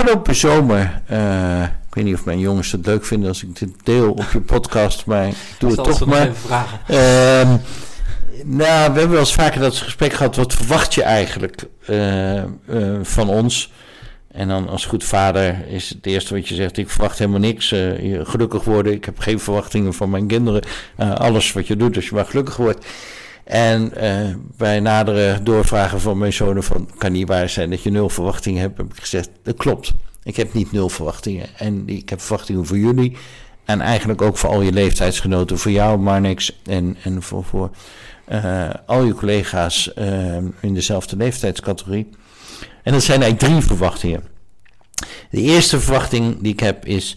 afgelopen zomer, eh, ik weet niet of mijn jongens het leuk vinden als ik dit deel op je podcast, maar ik doe het toch maar. Ehm, nou, we hebben wel eens vaker dat gesprek gehad. Wat verwacht je eigenlijk eh, eh, van ons? En dan als goed vader is het eerste wat je zegt: ik verwacht helemaal niks. gelukkig worden. Ik heb geen verwachtingen van mijn kinderen. alles wat je doet, als je maar gelukkig wordt. En uh, bij nadere doorvragen van mijn zonen van... kan niet waar zijn dat je nul verwachtingen hebt, heb ik gezegd... dat klopt, ik heb niet nul verwachtingen. En ik heb verwachtingen voor jullie... en eigenlijk ook voor al je leeftijdsgenoten. Voor jou, Marnix, en, en voor, voor uh, al je collega's uh, in dezelfde leeftijdscategorie. En dat zijn eigenlijk drie verwachtingen. De eerste verwachting die ik heb is...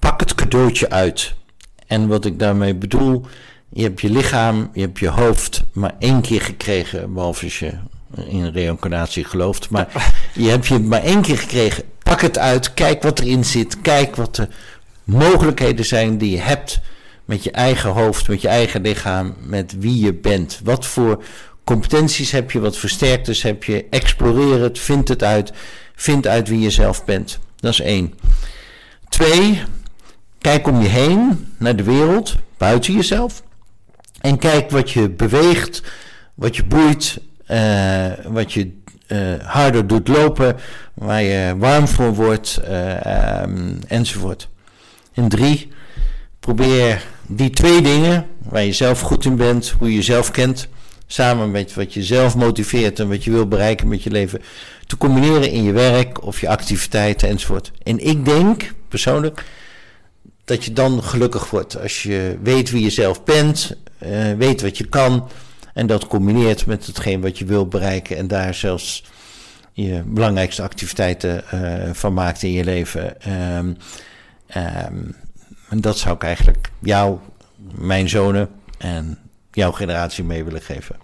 pak het cadeautje uit. En wat ik daarmee bedoel je hebt je lichaam, je hebt je hoofd maar één keer gekregen, behalve als je in reïncarnatie gelooft. Maar je hebt je maar één keer gekregen. Pak het uit, kijk wat erin zit, kijk wat de mogelijkheden zijn die je hebt met je eigen hoofd, met je eigen lichaam, met wie je bent. Wat voor competenties heb je, wat versterktes heb je. Exploreer het, vind het uit, vind uit wie je zelf bent. Dat is één. Twee, kijk om je heen naar de wereld, buiten jezelf. En kijk wat je beweegt, wat je boeit, uh, wat je uh, harder doet lopen, waar je warm voor wordt, uh, um, enzovoort. En drie, probeer die twee dingen, waar je zelf goed in bent, hoe je jezelf kent, samen met wat je zelf motiveert en wat je wil bereiken met je leven, te combineren in je werk of je activiteiten enzovoort. En ik denk persoonlijk dat je dan gelukkig wordt als je weet wie je zelf bent, uh, weet wat je kan en dat combineert met hetgeen wat je wil bereiken en daar zelfs je belangrijkste activiteiten uh, van maakt in je leven. Um, um, en dat zou ik eigenlijk jou, mijn zonen en jouw generatie mee willen geven.